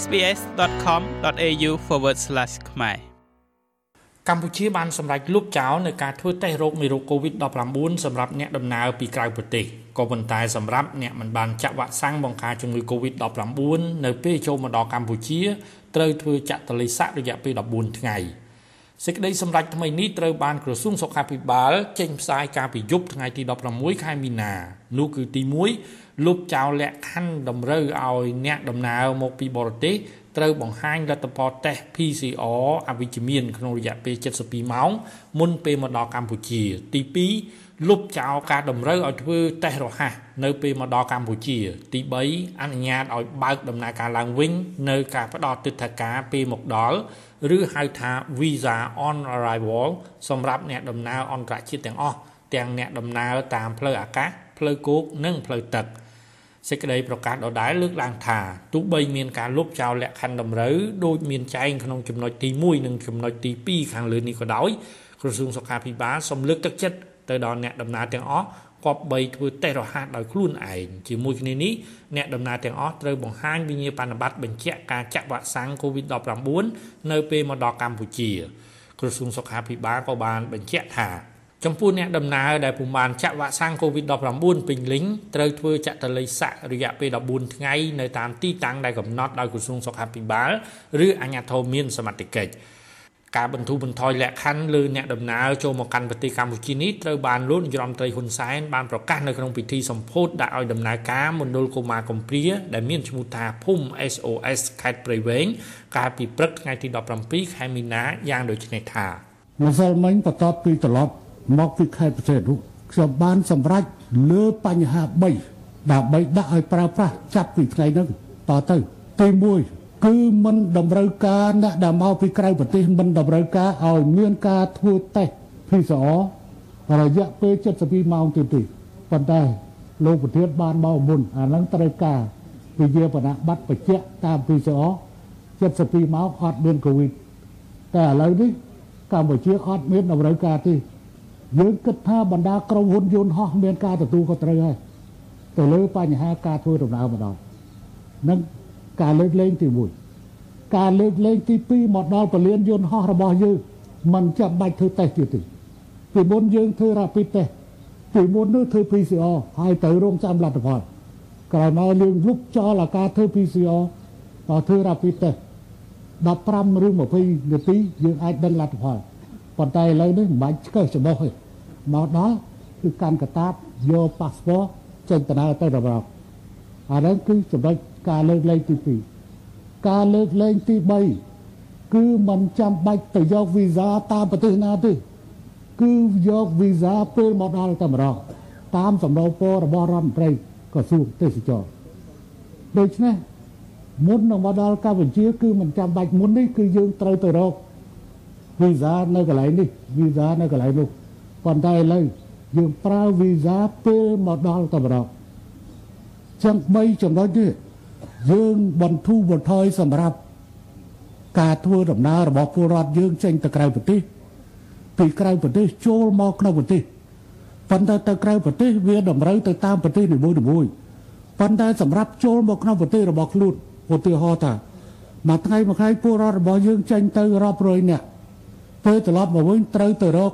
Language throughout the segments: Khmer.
sbs.com.au/ ខ្មែរកម្ពុជាបានសម្រេចលុបចោលនៅការធ្វើតេស្តរោគមេរោគ COVID-19 សម្រាប់អ្នកដំណើរពីក្រៅប្រទេសក៏ប៉ុន្តែសម្រាប់អ្នកមិនបានចាក់វ៉ាក់សាំងបង្ការជំងឺ COVID-19 នៅពេលចូលមកដល់កម្ពុជាត្រូវធ្វើចាក់តលិស័ករយៈពេល14ថ្ងៃ សេចក្តីសម្រេចថ្មីនេះត្រូវបានក្រសួងសុខាភិបាល ចេញផ្សាយកាលពីយប់ថ្ងៃទី16ខែមីនានោះគឺទី1លុបចោលលក្ខខណ្ឌតម្រូវឲ្យអ្នកដំណើរមកពីបរទេសត្រូវបង្ហាញលទ្ធផលតេស្ត PCR អវិជ្ជមានក្នុងរយៈពេល72ម៉ោងមុនពេលមកដល់កម្ពុជាទី2 លុបចោលការតម្រូវឲ្យធ្វើតេស្តរហ័សនៅពេលមកដល់កម្ពុជា ទី3អនុញ្ញាតឲ្យបើកដំណើរការឡើងវិញ នៅការផ្ដល់ទិដ្ឋាការពេលមកដល់ឬហៅថា Visa on arrival សម្រាប់អ្នកដំណើរអន្តរជាតិទាំងអស់ទាំងអ្នកដំណើរតាមផ្លូវអាកាសផ្លូវគោកនិងផ្លូវទឹកសេចក្តីប្រកាសដដែលលើកឡើងថាទោះបីមានការលុបចោលលក្ខខណ្ឌតម្រូវដូចមានចែងក្នុងចំណុចទី1និងចំណុចទី2ខាងលើនេះក៏ដោយក្រសួងសុខាភិបាលសូមលើកទឹកចិត្ត ទៅដល់អ្នកដំណើរទាំងអស់គប្បីធ្វើតេស្តរហ័សដោយខ្លួនឯងជាមួយគ្នានេះអ្នកដំណើរទាំងអស់ត្រូវបង្ហាញវិញ្ញាបនបត្របញ្ជាក់ការចាក់វ៉ាក់សាំង COVID-19 នៅពេលមកដល់កម្ពុជា ក្រសួងសុខាភិបាលក៏បានបញ្ជាក់ថាចំពោះអ្នកដំណើរដែលពុំបានចាក់វ៉ាក់សាំង COVID-19 ពេញលេញត្រូវធ្វើចាក់តល័យស័ករយៈពេល14ថ្ងៃនៅតាមទីតាំងដែលកំណត់ដោយក្រសួងសុខាភិបាល ឬអាជ្ញាធរមានសមត្ថកិច្ច ការបន្ធូរបន្ថយលក្ខខណ្ឌលើអ្នកដំណើរចូលមកកាន់ប្រទេសកម្ពុជានេះត្រូវបានលោកនាយរដ្ឋមន្ត្រីហ៊ុនសែនបានប្រកាសនៅក្នុងពិធីសម្ពោធដាក់ឲ្យដំណើរការមណ្ឌលកុមារកំព្រាដែលមានឈ្មោះថាភូមិ SOS ខេត្តព្រៃវែងកាលពីព្រឹកថ្ងៃទី17ខែមីនាយ៉ាងដូចនេះថាម្សិលមិញបន្ទាប់ពីត្រឡប់មកពីខេត្តប្រទេសនោះខ្ញុំបានសម្រេចលើបញ្ហា3ដើម្បីដាក់ឲ្យប្រើប្រាស់ចាប់ពីថ្ងៃនេះតទៅទី1 គឺមិនតម្រូវការអ្នកដែលមកពីក្រៅប្រទេសមិនតម្រូវការឲ្យមានការធ្វើតេស្ត PCR រយៈពេល72ម៉ោងទៀតទេប៉ុន្តែលោកប្រធានបានមកមុនអានឹងត្រូវការវិជាបនបត្របញ្ជាក់តាម PCR 72ម៉ោងអត់មានកូវីដតែឥឡូវនេះកម្ពុជាអត់មានតម្រូវការទេយើងគិតថាបណ្ដាក្រុមហ៊ុនយន្តហោះមានការទទួលខុសត្រូវហើយទៅលើបញ្ហាការធ្វើដំណើរម្ដងនិង ការលើកលែងទី1ការលើកលែងទី2មកដល់ពលានយន្តហោះរបស់យើងមិនចាំបាច់ធ្វើតេស្តទៀតទេពីមុនយើងធ្វើ rapid test ពីមុននោះធ្វើ PCR ហើយទៅរងចាំលទ្ធផលក្រោយមកយើងលុបចោលអាការធ្វើ PCR ដល់ធ្វើ rapid test 15ឬ20នាទីយើងអាចដឹងលទ្ធផលប៉ុន្តែឥឡូវនេះមិនបាច់ឆ្កឹះច្បោះទេមកដល់គឺកាន់កតាបយកប៉ាសពតចេញដំណើរទៅរបស់អានេះគឺចំណុច ការលើកលែងទី2ការលើកលែងទី3គឺមិនចាំបាច់ទៅយកវីសាតាមប្រទេសណាទេគឺយកវីសាពេលមកដល់តែម្ដងតាមសំណូមពររបស់រដ្ឋមន្ត្រីក្រសួងទេសចរដូច្នេះមុននឹងមកដល់កម្ពុជាគឺមិនចាំបាច់មុននេះគឺយើងត្រូវទៅរកវីសានៅកន្លែងនេះវីសានៅកន្លែងនោះប៉ុន្តែឥឡូវយើងប្រើវីសាពេលមកដល់តែម្ដងចឹង3ចំណុចនេះ យើងបន្ធូរបន្ថយសម្រាប់ការធ្វើដំណើររបស់ពលរដ្ឋយើងចេញទៅក្រៅប្រទេសពីក្រៅប្រទេសចូលមកក្នុងប្រទេសប៉ុន្តែទៅក្រៅប្រទេសវាតម្រូវទៅតាមប្រទេសនីមួយៗប៉ុន្តែសម្រាប់ចូលមកក្នុងប្រទេសរបស់ខ្លួនឧទាហរណ៍ថាមួយថ្ងៃមួយថ្ងៃពលរដ្ឋរបស់យើងចេញទៅរាប់រយនាក់ពេលត្រឡប់មកវិញត្រូវទៅរក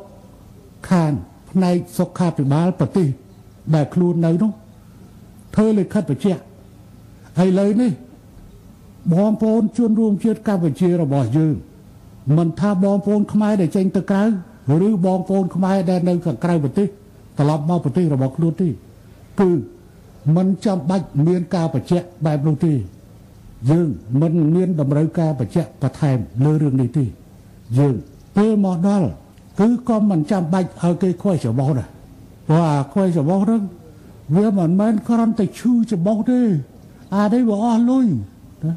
ខាងផ្នែកសុខាភិបាលប្រទេសដែលខ្លួននៅនោះធ្វើលិខិតបញ្ជាក់ ហើយលើនេះបងប្អូនជនរួមជាតិកម្ពុជារបស់យើងមិនថាបងប្អូនខ្មែរដែលចេញទៅក្រៅឬបងប្អូនខ្មែរដែលនៅខាងក្រៅប្រទេសត្រឡប់មកប្រទេសរបស់ខ្លួនទេគឺមិនចាំបាច់មានការបញ្ជាក់បែបនោះទេយើងមិនមានតម្រូវការបញ្ជាក់បន្ថែមលើរឿងនេះទេយើងពេលមកដល់គឺក៏មិនចាំបាច់ឲ្យគេខ្វះច្បោះដែរព្រោះអាខ្វះច្បោះហ្នឹងវាមិនមែនគ្រាន់តែឈឺច្បោះទេ អានេះវាអស់លុយណា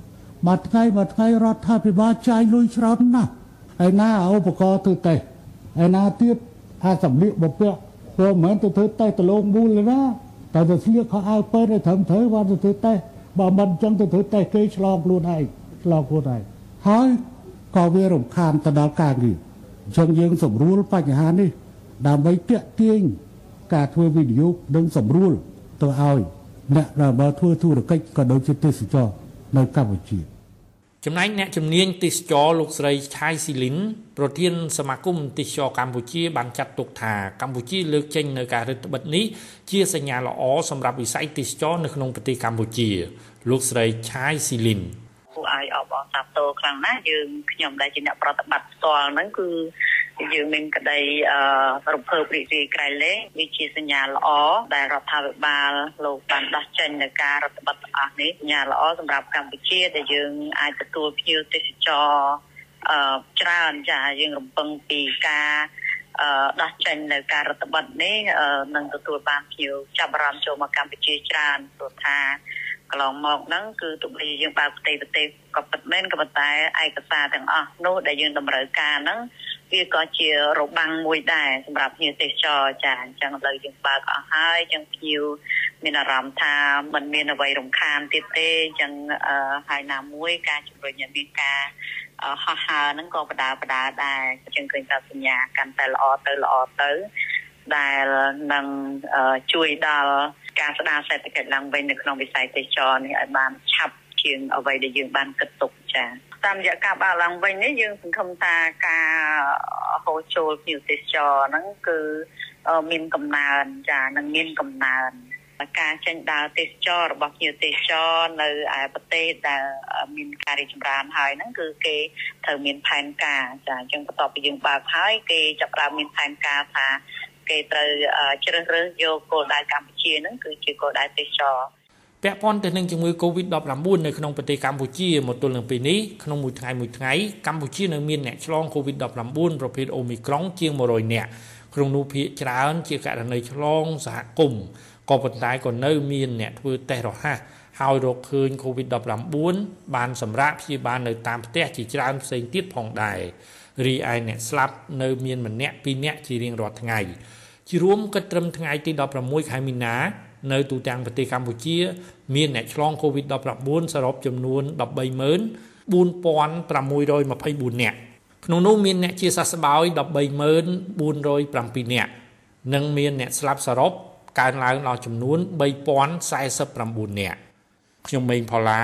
មួយថ្ងៃមួយថ្ងៃរដ្ឋាភិបាលចាយលុយច្រើនណាស់ហើយណាឧបករណ៍ធ្វើតេស្តហើយណាទៀតអាសម្លៀកបំពាក់ព្រោះមិនមែនទៅធ្វើតេស្តទៅលោកមូលទេណាតែទៅស្លៀកខោអាវពេទ្យឲ្យត្រឹមត្រូវបានទៅធ្វើតេស្តបើមិនអញ្ចឹងទៅធ្វើតេស្តគេឆ្លងខ្លួនឯងឆ្លងខ្លួនឯងហើយក៏វារំខានទៅដល់ការងារអញ្ចឹងយើងសម្រួលបញ្ហានេះដើម្បីតាក់ទាញការធ្វើវិនិយោគនិងសម្រួលទៅឲ្យ អ្នកដែលធ្វើធុរកិច្ចក៏ដូចជាទេសចរនៅកម្ពុជាចំណែកអ្នកជំនាញទេសចរលោកស្រីឆាយស៊ីលីនប្រធានសមាគមទេសចរកម្ពុជាបានចាត់ទុកថាកម្ពុជាលើកចេញនៅការរដ្ឋបិទនេះជាសញ្ញាល្អសម្រាប់វិស័យទេសចរនៅក្នុងប្រទេសកម្ពុជា លោកស្រីឆាយស៊ីលីនគួរឲ្យអបអរសាទរខ្លាំងណាស់យើងខ្ញុំដែលជាអ្នកប្រតិបត្តិផ្ទាល់ហ្នឹងគឺ យើងមានក្តីអឺរំភើបរីករាយក្រៃលែងវាជាសញ្ញាល្អដែលរដ្ឋាភិបាលលោកបានដោះចេញនៅការរដ្ឋបတ်ទាំងអស់នេះសញ្ញាល្អសម្រាប់កម្ពុជាដែលយើងអាចទទួលភ្ញៀវទេសចរអឺច្រើនចាយើងរំពឹងពីការអឺដោះចេញនៅការរដ្ឋបတ်នេះនឹងទទួលបានភ្ញៀវចាប់អារម្មណ៍ចូលមកកម្ពុជាច្រើនព្រោះថាកន្លងមកហ្នឹងគឺទោះបីយើងបើកប្រទេសប្រទេសក៏ពិតមែនក៏ប៉ុន្តែឯកសារទាំងអស់នោះដែលយើងតម្រូវការហ្នឹង វាក៏ជារបាំងមួយដែរសម្រាប់ភ្ញៀវទេសចរចាអញ្ចឹងឥឡូវយើងបើកអស់ហើយអញ្ចឹងភ្ញៀវមានអារម្មណ៍ថាมันមានអ្វីរំខានទៀតទេអញ្ចឹងហើយណាមួយការជំរុញឲ្យមានការហោះហើរហ្នឹងក៏បដាបដាដែរអញ្ចឹងឃើញថាសញ្ញាកាន់តែល្អទៅល្អទៅដែលនឹងជួយដល់ការស្ដារសេដ្ឋកិច្ចឡើងវិញនៅក្នុងវិស័យទេសចរនេះឲ្យបានឆាប់ ជាងអ្វីដែលយើងបានគិតទុកចា៎តាមរយៈការបើកឡើងវិញនេះយើងសង្ឃឹមថាការហូរចូលភ្ញៀវទេសចរហ្នឹងគឺមានកំណើនចានឹងមានកំណើនការចេញដើរទេសចររបស់ភ្ញៀវទេសចរនៅឯប្រទេសដែលមានការរីកចម្រើនហើយហ្នឹងគឺគេត្រូវមានផែនការចាអញ្ចឹងបន្ទាប់ពីយើងបើកហើយគេចាប់ផ្ដើមមានផែនការថាគេត្រូវជ្រើសរើសយកគោលដៅកម្ពុជាហ្នឹងគឺជាគោលដៅទេសចរ ពាក់ព័ន្ធទៅនឹងជំងឺ Covid-19 នៅក្នុងប្រទេសកម្ពុជាមកទល់នឹងពេលនេះក្នុងមួយថ្ងៃមួយថ្ងៃកម្ពុជានៅមានអ្នកឆ្លង Covid-19 ប្រភេទ Omicron ជាង100នាក់ក្នុងនោះភាគច្រើនជាករណីឆ្លងសហគមន៍ក៏ប៉ុន្តែក៏នៅមានអ្នកធ្វើតេស្តរហ័សហើយរកឃើញ Covid-19 បានសម្រាប់ព្យាបាលនៅតាមផ្ទះជាច្រើនផ្សេងទៀតផងដែររីឯអ្នកស្លាប់នៅមានម្នាក់ពីរនាក់ជារៀងរាល់ថ្ងៃជារួមគិតត្រឹមថ្ងៃទី16ខែមីនា នៅទូទាំងប្រទេសកម្ពុជា មានអ្នកឆ្លង COVID-19 សរុបចំនួន134,624នាក់ក្នុងនោះមានអ្នកជាសះស្បើយ13407នាក់និងមានអ្នកស្លាប់សរុបកើនឡើងដល់ចំនួន3049នាក់ខ្ញុំម៉េងផល្លា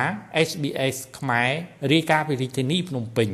SBS ខ្មែររាយការណ៍ពីរាជធានីភ្នំពេញ